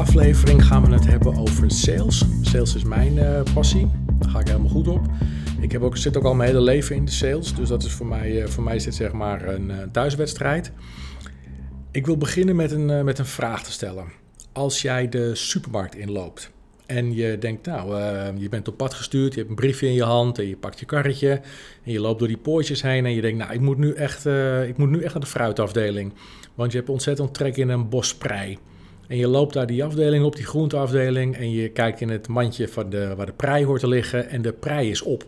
Aflevering gaan we het hebben over sales. Sales is mijn uh, passie, daar ga ik helemaal goed op. Ik heb ook, zit ook al mijn hele leven in de sales, dus dat is voor mij, uh, voor mij is zeg maar een uh, thuiswedstrijd. Ik wil beginnen met een, met een vraag te stellen. Als jij de supermarkt inloopt en je denkt, nou, je bent op pad gestuurd, je hebt een briefje in je hand en je pakt je karretje en je loopt door die poortjes heen en je denkt, nou, ik moet nu echt, ik moet nu echt naar de fruitafdeling, want je hebt ontzettend trek in een bos prei. En je loopt daar die afdeling op, die groenteafdeling, en je kijkt in het mandje van de, waar de prei hoort te liggen en de prei is op.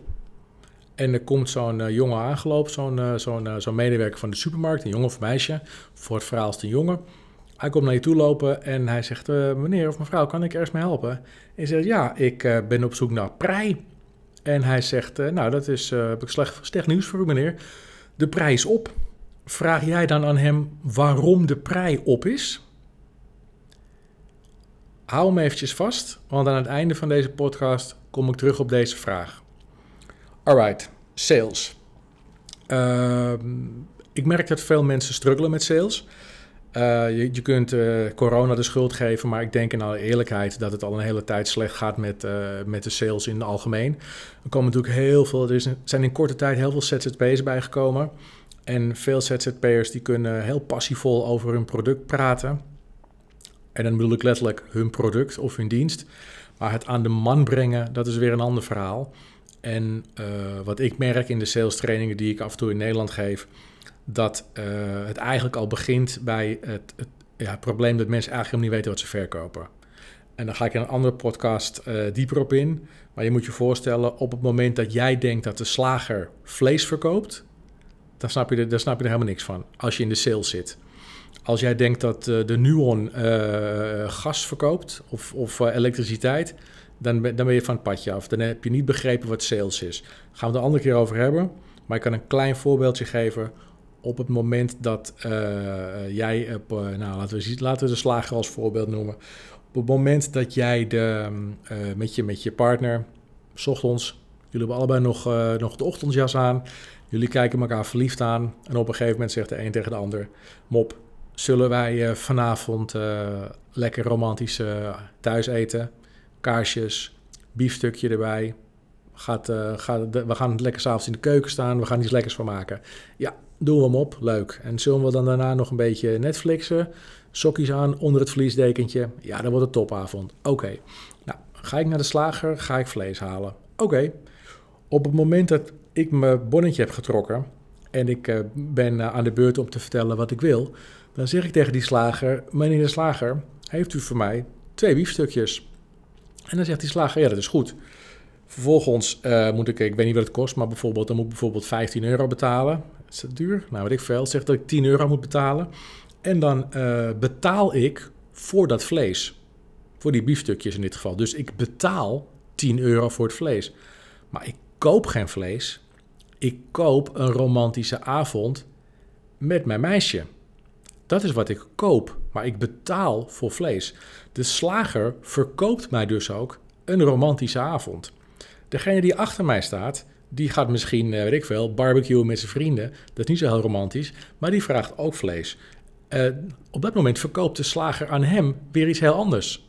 En er komt zo'n uh, jongen aangelopen, zo'n zo'n zo'n medewerker van de supermarkt, een jongen of meisje, voor het verhaal is een jongen. Hij komt naar je toe lopen en hij zegt: Meneer of mevrouw, kan ik ergens mee helpen? En je zegt: Ja, ik ben op zoek naar prei. En hij zegt: Nou, dat is heb ik slecht, slecht nieuws voor u, meneer. De prei is op. Vraag jij dan aan hem waarom de prei op is? Hou hem eventjes vast, want aan het einde van deze podcast kom ik terug op deze vraag. Alright, sales. Ehm, ik merk dat veel mensen struggelen met sales. Uh, je, kunt uh, corona de schuld geven, maar ik denk in alle eerlijkheid dat het al een hele tijd slecht gaat met, uh, met de sales in het algemeen. Er komen natuurlijk heel veel, er zijn in korte tijd heel veel ZZP'ers bijgekomen. En veel ZZP'ers die kunnen heel passievol over hun product praten. En dan bedoel ik letterlijk hun product of hun dienst. Maar het aan de man brengen, dat is weer een ander verhaal. En wat ik merk in de sales trainingen die ik af en toe in Nederland geef dat uh, het eigenlijk al begint bij het, het, ja, probleem dat mensen eigenlijk helemaal niet weten wat ze verkopen. En dan ga ik in een andere podcast uh, dieper op in. Maar je moet je voorstellen, op het moment dat jij denkt dat de slager vlees verkoopt, dan snap je er, snap je er helemaal niks van als je in de sales zit. Als jij denkt dat uh, de Nuon gas verkoopt of, of elektriciteit, dan ben, dan ben je van het padje af. Dan heb je niet begrepen wat sales is. Daar gaan we het een andere keer over hebben. Maar ik kan een klein voorbeeldje geven op het moment dat jij, op, nou laten we, laten we de slager als voorbeeld noemen. Op het moment dat jij de, met, je, met je partner, s ochtends, jullie hebben allebei nog, nog de ochtendjas aan, jullie kijken elkaar verliefd aan en op een gegeven moment zegt de een tegen de ander, mop, zullen wij vanavond lekker romantisch thuis eten, kaarsjes, biefstukje erbij, Gaat, we gaan lekker s'avonds in de keuken staan. We gaan iets lekkers van maken. Ja, doen we hem op. Leuk. En zullen we dan daarna nog een beetje Netflixen? Sokjes aan onder het vliesdekentje. Ja, dan wordt het topavond. Oké. Nou, ga ik naar de slager? Ga ik vlees halen? Oké. Op het moment dat ik mijn bonnetje heb getrokken... en ik ben aan de beurt om te vertellen wat ik wil... dan zeg ik tegen die slager... meneer de slager, heeft u voor mij twee biefstukjes? En dan zegt die slager, ja, dat is goed... Vervolgens uh, moet ik, ik weet niet wat het kost, maar bijvoorbeeld, dan moet ik bijvoorbeeld 15 euro betalen. Is dat duur? Nou, wat ik veel. Zegt dat ik 10 euro moet betalen. En dan uh, betaal ik voor dat vlees. Voor die biefstukjes in dit geval. Dus ik betaal 10 euro voor het vlees. Maar ik koop geen vlees. Ik koop een romantische avond met mijn meisje. Dat is wat ik koop, maar ik betaal voor vlees. De slager verkoopt mij dus ook een romantische avond. Degene die achter mij staat, die gaat misschien, eh, weet ik veel, barbecuen met zijn vrienden. Dat is niet zo heel romantisch, maar die vraagt ook vlees. Uh, op dat moment verkoopt de slager aan hem weer iets heel anders.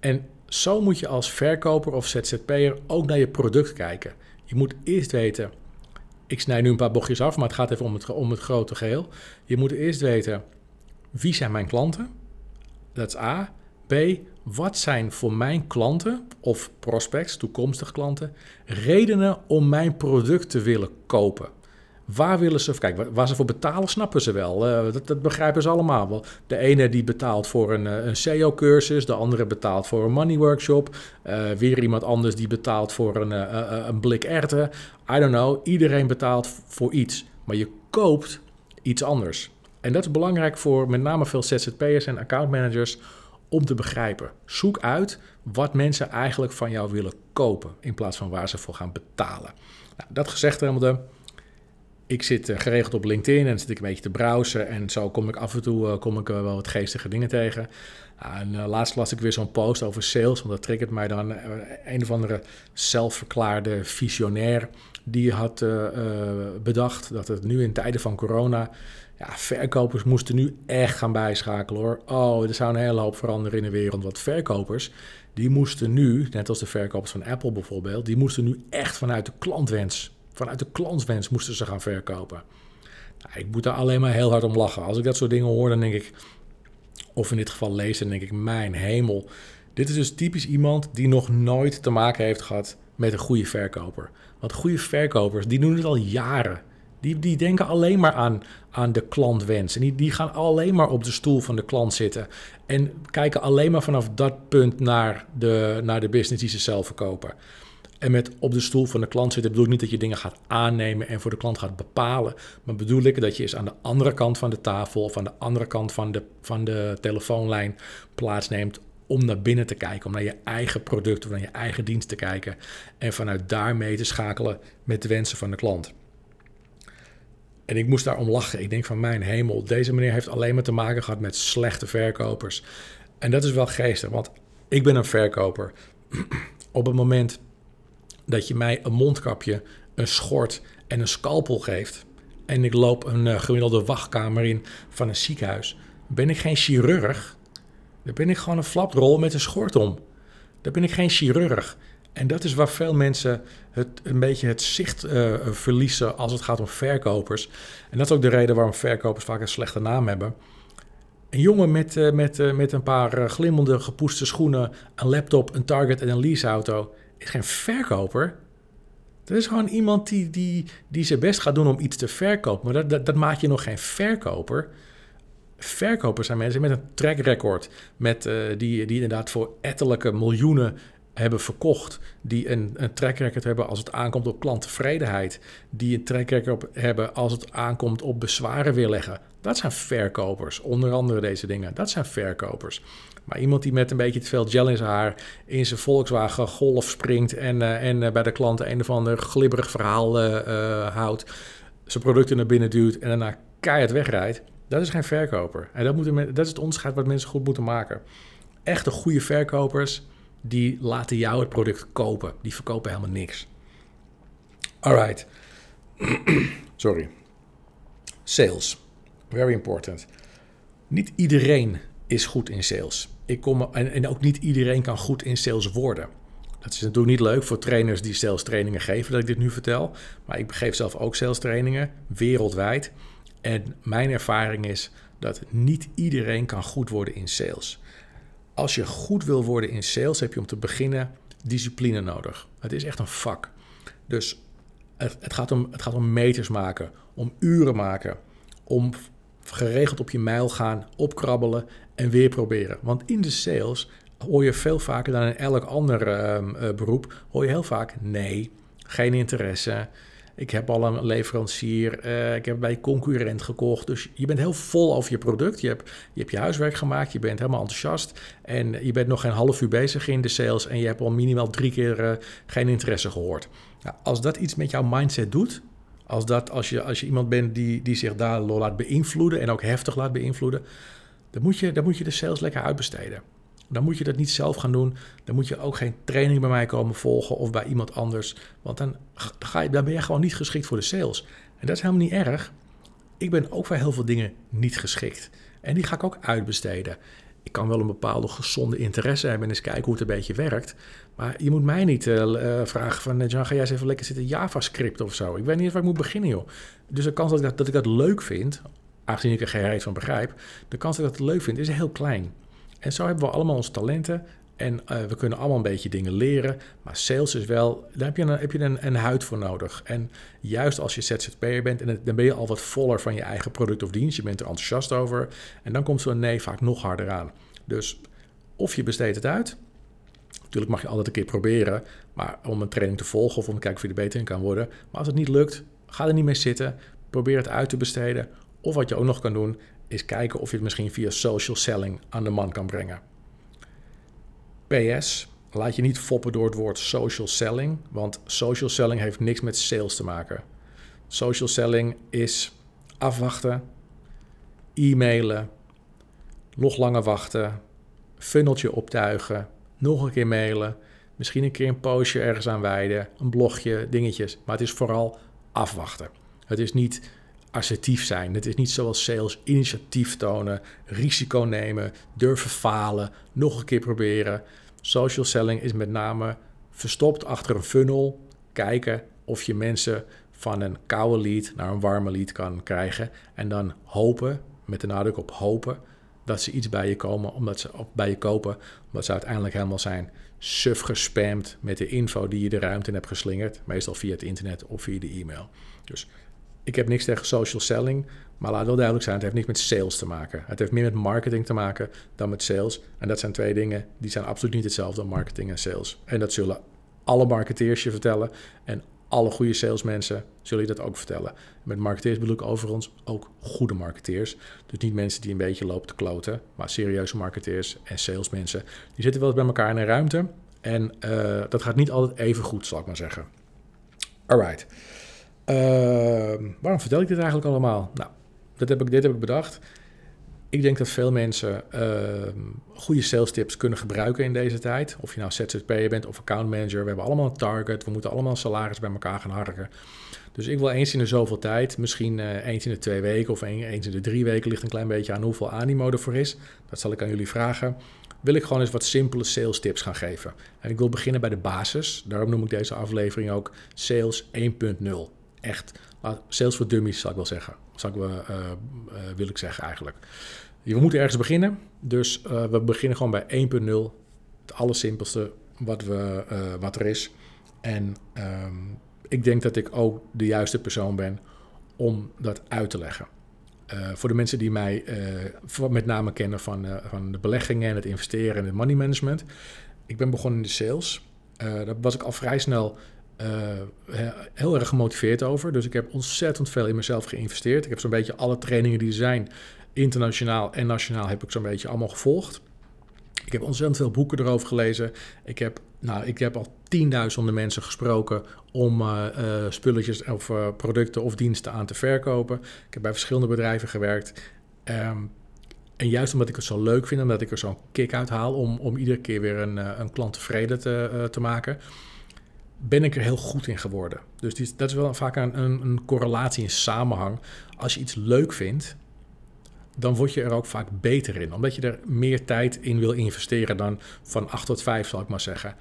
En zo moet je als verkoper of ZZP'er ook naar je product kijken. Je moet eerst weten, ik snij nu een paar bochtjes af, maar het gaat even om het, om het grote geheel. Je moet eerst weten, wie zijn mijn klanten? Dat is A. B. Wat zijn voor mijn klanten of prospects, toekomstige klanten, redenen om mijn product te willen kopen? Waar willen ze, kijk, waar ze voor betalen, snappen ze wel. Uh, dat, dat, begrijpen ze allemaal wel. De ene die betaalt voor een, eh, een SEO-cursus, de andere betaalt voor een money workshop. Uh, weer iemand anders die betaalt voor een, een blik erten. I don't know, iedereen betaalt voor iets. Maar je koopt iets anders. En dat is belangrijk voor met name veel ZZP'ers en accountmanagers om te begrijpen. Zoek uit wat mensen eigenlijk van jou willen kopen in plaats van waar ze voor gaan betalen. Nou, dat gezegd hebbende, ik zit uh, geregeld op LinkedIn en zit ik een beetje te browsen en zo kom ik af en toe uh, kom ik, uh, wel wat geestige dingen tegen. En laatst las ik weer zo'n post over sales, want dat triggert mij dan een of andere zelfverklaarde visionair die had bedacht dat het nu in tijden van corona... Ja, verkopers moesten nu echt gaan bijschakelen hoor. Oh, er zou een hele hoop veranderen in de wereld. Want verkopers, die moesten nu, net als de verkopers van Apple bijvoorbeeld... die moesten nu echt vanuit de klantwens, vanuit de klantwens moesten ze gaan verkopen. Nou, ik moet daar alleen maar heel hard om lachen. Als ik dat soort dingen hoor, dan denk ik... Of in dit geval lees, dan denk ik, mijn hemel... Dit is dus typisch iemand die nog nooit te maken heeft gehad met een goede verkoper. Want goede verkopers, die doen het al jaren. Die, die denken alleen maar aan, aan de klantwens. En die, die gaan alleen maar op de stoel van de klant zitten. En kijken alleen maar vanaf dat punt naar de, naar de business die ze zelf verkopen. En met op de stoel van de klant zitten bedoel ik niet dat je dingen gaat aannemen en voor de klant gaat bepalen. Maar bedoel ik dat je eens aan de andere kant van de tafel of aan de andere kant van de, van de telefoonlijn plaatsneemt om naar binnen te kijken, om naar je eigen product of naar je eigen dienst te kijken en vanuit daar mee te schakelen met de wensen van de klant. En ik moest daarom lachen. Ik denk van mijn hemel, deze meneer heeft alleen maar te maken gehad met slechte verkopers. En dat is wel geestig, want ik ben een verkoper. Op het moment dat je mij een mondkapje, een schort en een scalpel geeft... en ik loop een uh, gemiddelde wachtkamer in van een ziekenhuis... ben ik geen chirurg, dan ben ik gewoon een flaprol met een schort om. Dan ben ik geen chirurg. En dat is waar veel mensen het, een beetje het zicht uh, verliezen als het gaat om verkopers. En dat is ook de reden waarom verkopers vaak een slechte naam hebben. Een jongen met, uh, met, uh, met een paar glimmende gepoeste schoenen, een laptop, een Target en een leaseauto is geen verkoper. Dat is gewoon iemand die, die, die zijn best gaat doen om iets te verkopen. Maar dat, dat, maakt je nog geen verkoper. Verkopers zijn mensen met een track record. Met, die, die inderdaad voor ettelijke miljoenen hebben verkocht. Die een, een track record hebben als het aankomt op klanttevredenheid. Die een track record hebben als het aankomt op bezwaren weerleggen. Dat zijn verkopers. Onder andere deze dingen. Dat zijn verkopers. Maar iemand die met een beetje te veel gel in zijn haar in zijn Volkswagen Golf springt en, uh, en uh, bij de klant een of ander glibberig verhaal uh, houdt, zijn producten naar binnen duwt en daarna keihard wegrijdt, dat is geen verkoper. En dat, moeten, dat is het onderscheid wat mensen goed moeten maken. Echte goede verkopers, die laten jou het product kopen. Die verkopen helemaal niks. Alright. Sorry. Sales. Very important. Niet iedereen is goed in sales. Ik kom, en, en ook niet iedereen kan goed in sales worden. Dat is natuurlijk niet leuk voor trainers die sales trainingen geven, dat ik dit nu vertel. Maar ik geef zelf ook sales trainingen, wereldwijd. En mijn ervaring is dat niet iedereen kan goed worden in sales. Als je goed wil worden in sales, heb je om te beginnen discipline nodig. Het is echt een vak. Dus het, gaat, om, het gaat om meters maken, om uren maken, om geregeld op je mijl gaan, opkrabbelen en weer proberen. Want in de sales hoor je veel vaker dan in elk ander uh, beroep, hoor je heel vaak nee, geen interesse. Ik heb al een leverancier, uh, ik heb bij concurrent gekocht. Dus je bent heel vol over je product. Je hebt, je hebt je huiswerk gemaakt, je bent helemaal enthousiast. En je bent nog geen half uur bezig in de sales en je hebt al minimaal drie keer uh, geen interesse gehoord. Als dat iets met jouw mindset doet, als, dat, als, je, als je iemand bent die, die zich daar laat beïnvloeden en ook heftig laat beïnvloeden, dan moet je, dan moet je de sales lekker uitbesteden. Dan moet je dat niet zelf gaan doen. Dan moet je ook geen training bij mij komen volgen of bij iemand anders. Want dan, ga je, dan ben je gewoon niet geschikt voor de sales. En dat is helemaal niet erg. Ik ben ook voor heel veel dingen niet geschikt. En die ga ik ook uitbesteden. Ik kan wel een bepaalde gezonde interesse hebben en eens kijken hoe het een beetje werkt. Maar je moet mij niet uh, vragen van, Jan, ga jij eens even lekker zitten JavaScript of zo. Ik weet niet eens waar ik moet beginnen, joh. Dus de kans dat ik dat, dat, ik dat leuk vind, aangezien ik er geen reet van begrijp, de kans dat ik dat leuk vind is heel klein. En zo hebben we allemaal onze talenten. En uh, we kunnen allemaal een beetje dingen leren. Maar sales is wel, daar heb je, een, heb je een, een huid voor nodig. En juist als je ZZP'er bent, en dan ben je al wat voller van je eigen product of dienst. Je bent er enthousiast over. En dan komt zo'n nee vaak nog harder aan. Dus of je besteedt het uit. Natuurlijk mag je altijd een keer proberen. Maar om een training te volgen of om te kijken of je er beter in kan worden. Maar als het niet lukt, ga er niet mee zitten. Probeer het uit te besteden. Of wat je ook nog kan doen, is kijken of je het misschien via social selling aan de man kan brengen. PS, laat je niet foppen door het woord social selling, want social selling heeft niks met sales te maken. Social selling is afwachten, e-mailen, nog langer wachten, funneltje optuigen, nog een keer mailen, Misschien een keer een postje ergens aan wijden, een blogje, dingetjes. Maar het is vooral afwachten. Het is niet assertief zijn. Het is niet zoals sales initiatief tonen, risico nemen, durven falen, nog een keer proberen. Social selling is met name verstopt achter een funnel, kijken of je mensen van een koude lead naar een warme lead kan krijgen en dan hopen, met de nadruk op hopen, dat ze iets bij je komen, omdat ze bij je kopen, omdat ze uiteindelijk helemaal zijn suf gespamd met de info die je de ruimte in hebt geslingerd, meestal via het internet of via de e-mail. Dus ik heb niks tegen social selling, maar laat wel duidelijk zijn, het heeft niks met sales te maken. Het heeft meer met marketing te maken dan met sales. En dat zijn twee dingen die zijn absoluut niet hetzelfde, marketing en sales. En dat zullen alle marketeers je vertellen en alle goede salesmensen zullen je dat ook vertellen. Met marketeers bedoel ik overigens ook goede marketeers. Dus niet mensen die een beetje lopen te kloten, maar serieuze marketeers en salesmensen. Die zitten wel eens bij elkaar in een ruimte en uh, dat gaat niet altijd even goed, zal ik maar zeggen. Alright. Uh, waarom vertel ik dit eigenlijk allemaal? Nou, dat heb ik, dit heb ik bedacht. Ik denk dat veel mensen uh, goede sales tips kunnen gebruiken in deze tijd. Of je nou ZZP'er bent of account manager. We hebben allemaal een target. We moeten allemaal een salaris bij elkaar gaan harken. Dus ik wil eens in de zoveel tijd, misschien uh, eens in de twee weken of eens in de drie weken, ligt een klein beetje aan hoeveel animo ervoor is. Dat zal ik aan jullie vragen. Wil ik gewoon eens wat simpele sales tips gaan geven. En ik wil beginnen bij de basis. Daarom noem ik deze aflevering ook Sales 1.0 echt sales for dummies, zou ik wel zeggen. Zou ik, uh, uh, wil ik zeggen eigenlijk. We moeten ergens beginnen. Dus uh, we beginnen gewoon bij 1.0. Het allersimpelste wat, we, wat er is. En um, ik denk dat ik ook de juiste persoon ben om dat uit te leggen. voor de mensen die mij met name kennen van, van de beleggingen en het investeren en het money management. Ik ben begonnen in de sales. daar was ik al vrij snel heel erg gemotiveerd over. Dus ik heb ontzettend veel in mezelf geïnvesteerd. Ik heb zo'n beetje alle trainingen die er zijn, internationaal en nationaal, heb ik zo'n beetje allemaal gevolgd. Ik heb ontzettend veel boeken erover gelezen. Ik heb, nou, ik heb al tienduizenden mensen gesproken om uh, uh, spulletjes of producten of diensten aan te verkopen. Ik heb bij verschillende bedrijven gewerkt. Um, en juist omdat ik het zo leuk vind, omdat ik er zo'n kick uit haal om, om iedere keer weer een, een klant tevreden te, te maken, ben ik er heel goed in geworden. Dus dat is wel vaak een, een, een correlatie, een samenhang. Als je iets leuk vindt, dan word je er ook vaak beter in. Omdat je er meer tijd in wil investeren dan van 8 tot 5, zal ik maar zeggen.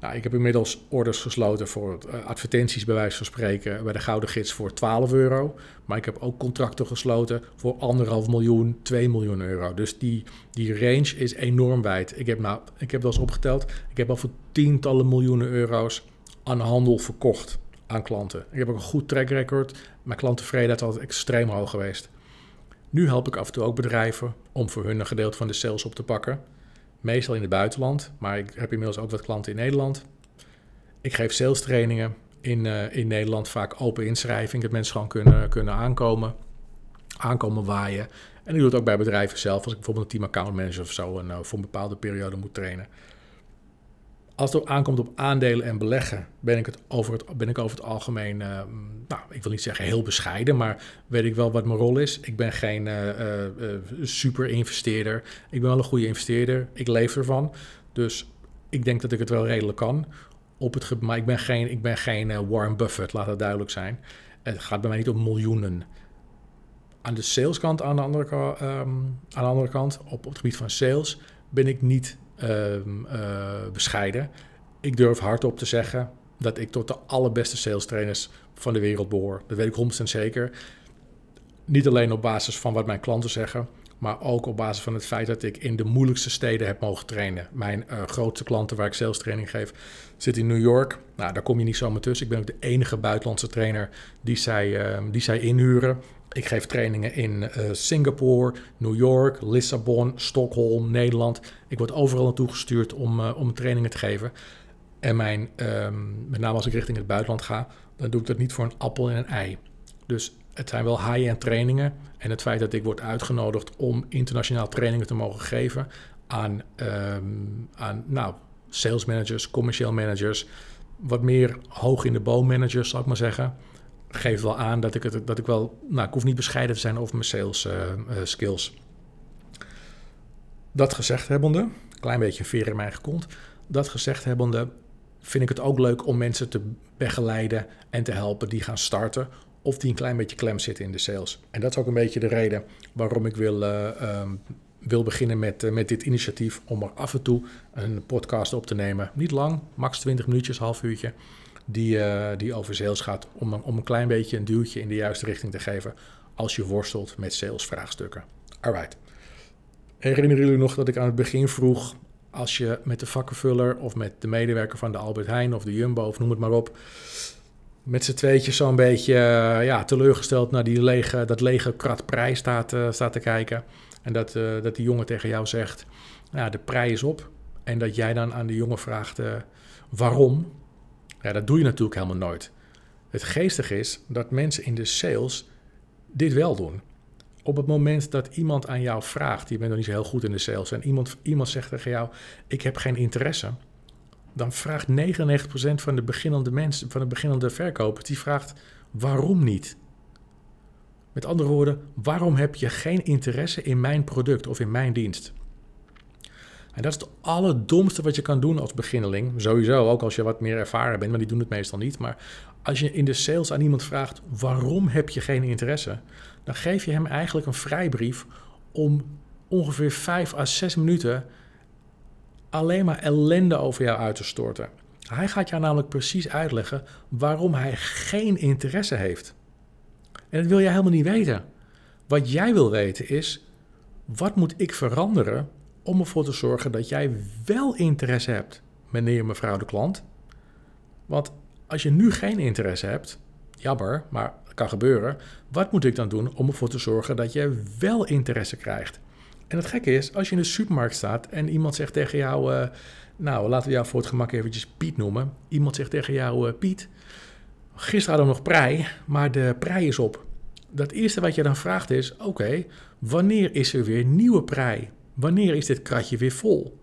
Nou, ik heb inmiddels orders gesloten voor uh, advertenties, bij wijze van spreken, bij de Gouden Gids voor 12 euro. Maar ik heb ook contracten gesloten voor anderhalf miljoen, 2 miljoen euro. Dus die, die range is enorm wijd. Ik heb, nou, ik heb wel eens opgeteld, ik heb al voor tientallen miljoenen euro's aan handel verkocht aan klanten. Ik heb ook een goed track record. Mijn klanttevredenheid is altijd extreem hoog geweest. Nu help ik af en toe ook bedrijven om voor hun een gedeelte van de sales op te pakken. Meestal in het buitenland, maar ik heb inmiddels ook wat klanten in Nederland. Ik geef sales trainingen in, uh, in Nederland, vaak open inschrijving, dat mensen gewoon kunnen, kunnen aankomen, aankomen waaien. En ik doe het ook bij bedrijven zelf, als ik bijvoorbeeld een team account manager of zo en, uh, voor een bepaalde periode moet trainen. Als het aankomt op aandelen en beleggen, ben ik, het over, het, ben ik over het algemeen, uh, nou, ik wil niet zeggen heel bescheiden, maar weet ik wel wat mijn rol is. Ik ben geen uh, super investeerder. Ik ben wel een goede investeerder. Ik leef ervan. Dus ik denk dat ik het wel redelijk kan. Op het, maar ik ben geen, ik ben geen Warren Buffett, laat dat duidelijk zijn. Het gaat bij mij niet om miljoenen. Aan de saleskant, aan de andere, um, aan de andere kant, op het gebied van sales, ben ik niet Ehm, eh, bescheiden. Ik durf hardop te zeggen dat ik tot de allerbeste sales trainers van de wereld behoor. Dat weet ik 100% zeker. Niet alleen op basis van wat mijn klanten zeggen, maar ook op basis van het feit dat ik in de moeilijkste steden heb mogen trainen. Mijn uh, grootste klanten waar ik sales training geef, zitten in New York. Nou, daar kom je niet zomaar tussen. Ik ben ook de enige buitenlandse trainer die zij, uh, die zij inhuren. Ik geef trainingen in uh, Singapore, New York, Lissabon, Stockholm, Nederland. Ik word overal naartoe gestuurd om, uh, om trainingen te geven. En mijn, um, met name als ik richting het buitenland ga, dan doe ik dat niet voor een appel en een ei. Dus het zijn wel high-end trainingen. En het feit dat ik word uitgenodigd om internationaal trainingen te mogen geven aan, um, aan nou, sales managers, commercieel managers, wat meer hoog in de boom managers, zal ik maar zeggen geeft wel aan dat ik, het, dat ik wel... Nou, ik hoef niet bescheiden te zijn over mijn sales uh, uh, skills. Dat gezegd hebbende, klein beetje veer in mijn gekond... Dat gezegd hebbende vind ik het ook leuk om mensen te begeleiden en te helpen die gaan starten of die een klein beetje klem zitten in de sales. En dat is ook een beetje de reden waarom ik wil, uh, um, wil beginnen met, met dit initiatief om er af en toe een podcast op te nemen. Niet lang, max 20 minuutjes, half uurtje, die, uh, die over sales gaat om, om een klein beetje een duwtje in de juiste richting te geven als je worstelt met salesvraagstukken. Alright. Herinneren jullie nog dat ik aan het begin vroeg als je met de vakkenvuller of met de medewerker van de Albert Heijn of de Jumbo of noem het maar op, met z'n tweetjes zo'n beetje uh, ja, teleurgesteld naar die lege, dat lege krat prijs staat, uh, staat te kijken. En dat, dat die jongen tegen jou zegt, nou, de prijs is op. En dat jij dan aan de jongen vraagt waarom. Ja, dat doe je natuurlijk helemaal nooit. Het geestige is dat mensen in de sales dit wel doen. Op het moment dat iemand aan jou vraagt, je bent nog niet zo heel goed in de sales, en iemand, iemand zegt tegen jou: Ik heb geen interesse, dan vraagt 99% van de beginnende mensen, van de beginnende verkopers, die vraagt: Waarom niet? Met andere woorden, waarom heb je geen interesse in mijn product of in mijn dienst? En dat is het allerdomste wat je kan doen als beginneling. Sowieso, ook als je wat meer ervaren bent, maar die doen het meestal niet. Maar als je in de sales aan iemand vraagt: waarom heb je geen interesse? Dan geef je hem eigenlijk een vrijbrief om ongeveer 5 à 6 minuten alleen maar ellende over jou uit te storten. Hij gaat jou namelijk precies uitleggen waarom hij geen interesse heeft. En dat wil jij helemaal niet weten. Wat jij wil weten is: wat moet ik veranderen om ervoor te zorgen dat jij wel interesse hebt, meneer mevrouw de klant? Want als je nu geen interesse hebt, jammer, maar dat kan gebeuren. Wat moet ik dan doen om ervoor te zorgen dat je wel interesse krijgt? En het gekke is, als je in de supermarkt staat en iemand zegt tegen jou, uh, nou laten we jou voor het gemak eventjes Piet noemen. Iemand zegt tegen jou, uh, Piet, gisteren hadden we nog prei, maar de prei is op. Dat eerste wat je dan vraagt is, oké, wanneer is er weer nieuwe prei? Wanneer is dit kratje weer vol?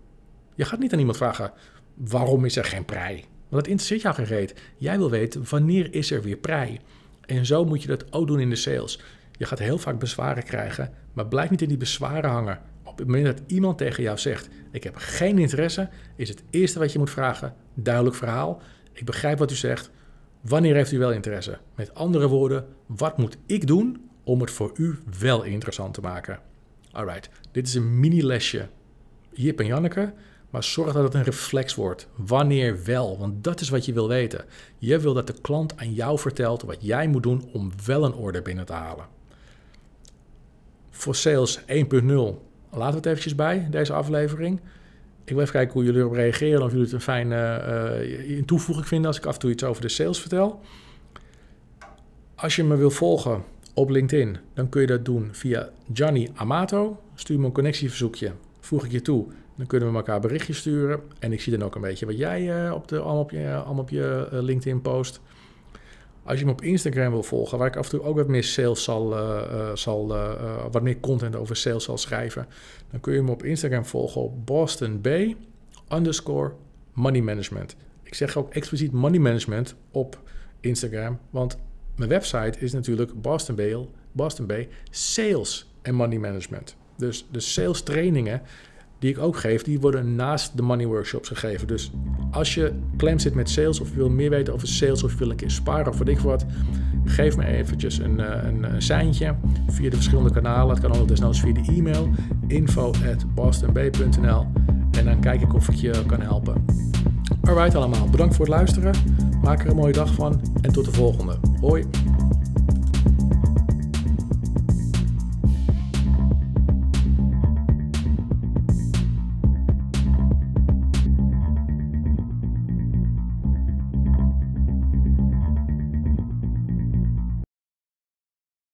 Je gaat niet aan iemand vragen, waarom is er geen prei? Want dat interesseert jou geen reet. Jij wil weten wanneer is er weer prei. En zo moet je dat ook doen in de sales. Je gaat heel vaak bezwaren krijgen, maar blijf niet in die bezwaren hangen. Op het moment dat iemand tegen jou zegt: Ik heb geen interesse, is het eerste wat je moet vragen: duidelijk verhaal. Ik begrijp wat u zegt. Wanneer heeft u wel interesse? Met andere woorden, wat moet ik doen om het voor u wel interessant te maken? Alright, dit is een mini-lesje. Jip en Janneke. Maar zorg dat het een reflex wordt. Wanneer wel? Want dat is wat je wil weten. Je wil dat de klant aan jou vertelt wat jij moet doen om wel een order binnen te halen. Voor sales 1.0 laten we het eventjes bij, deze aflevering. Ik wil even kijken hoe jullie erop reageren. Of jullie het een fijne uh, toevoeging vinden als ik af en toe iets over de sales vertel. Als je me wil volgen op LinkedIn, dan kun je dat doen via Gianni Amato. Stuur me een connectieverzoekje, voeg ik je toe. Dan kunnen we elkaar berichtjes sturen. En ik zie dan ook een beetje wat jij uh, op de, allemaal op je, op je uh, LinkedIn post. Als je me op Instagram wil volgen, waar ik af en toe ook wat meer sales zal, uh, zal wat meer content over sales zal schrijven, dan kun je me op Instagram volgen op Boston B underscore money management. Ik zeg ook expliciet money management op Instagram, want mijn website is natuurlijk Boston B, Boston B sales en money management. Dus de sales trainingen die ik ook geef, die worden naast de money workshops gegeven. Dus als je klem zit met sales of je wil meer weten over sales of je wil een keer sparen of wat ik wat, geef me eventjes een, eh, een, een via de verschillende kanalen. Het kan ook desnoods via de e-mail info at bostonb.nl en dan kijk ik of ik je kan helpen. Alright allemaal, bedankt voor het luisteren. Maak er een mooie dag van en tot de volgende. Hoi!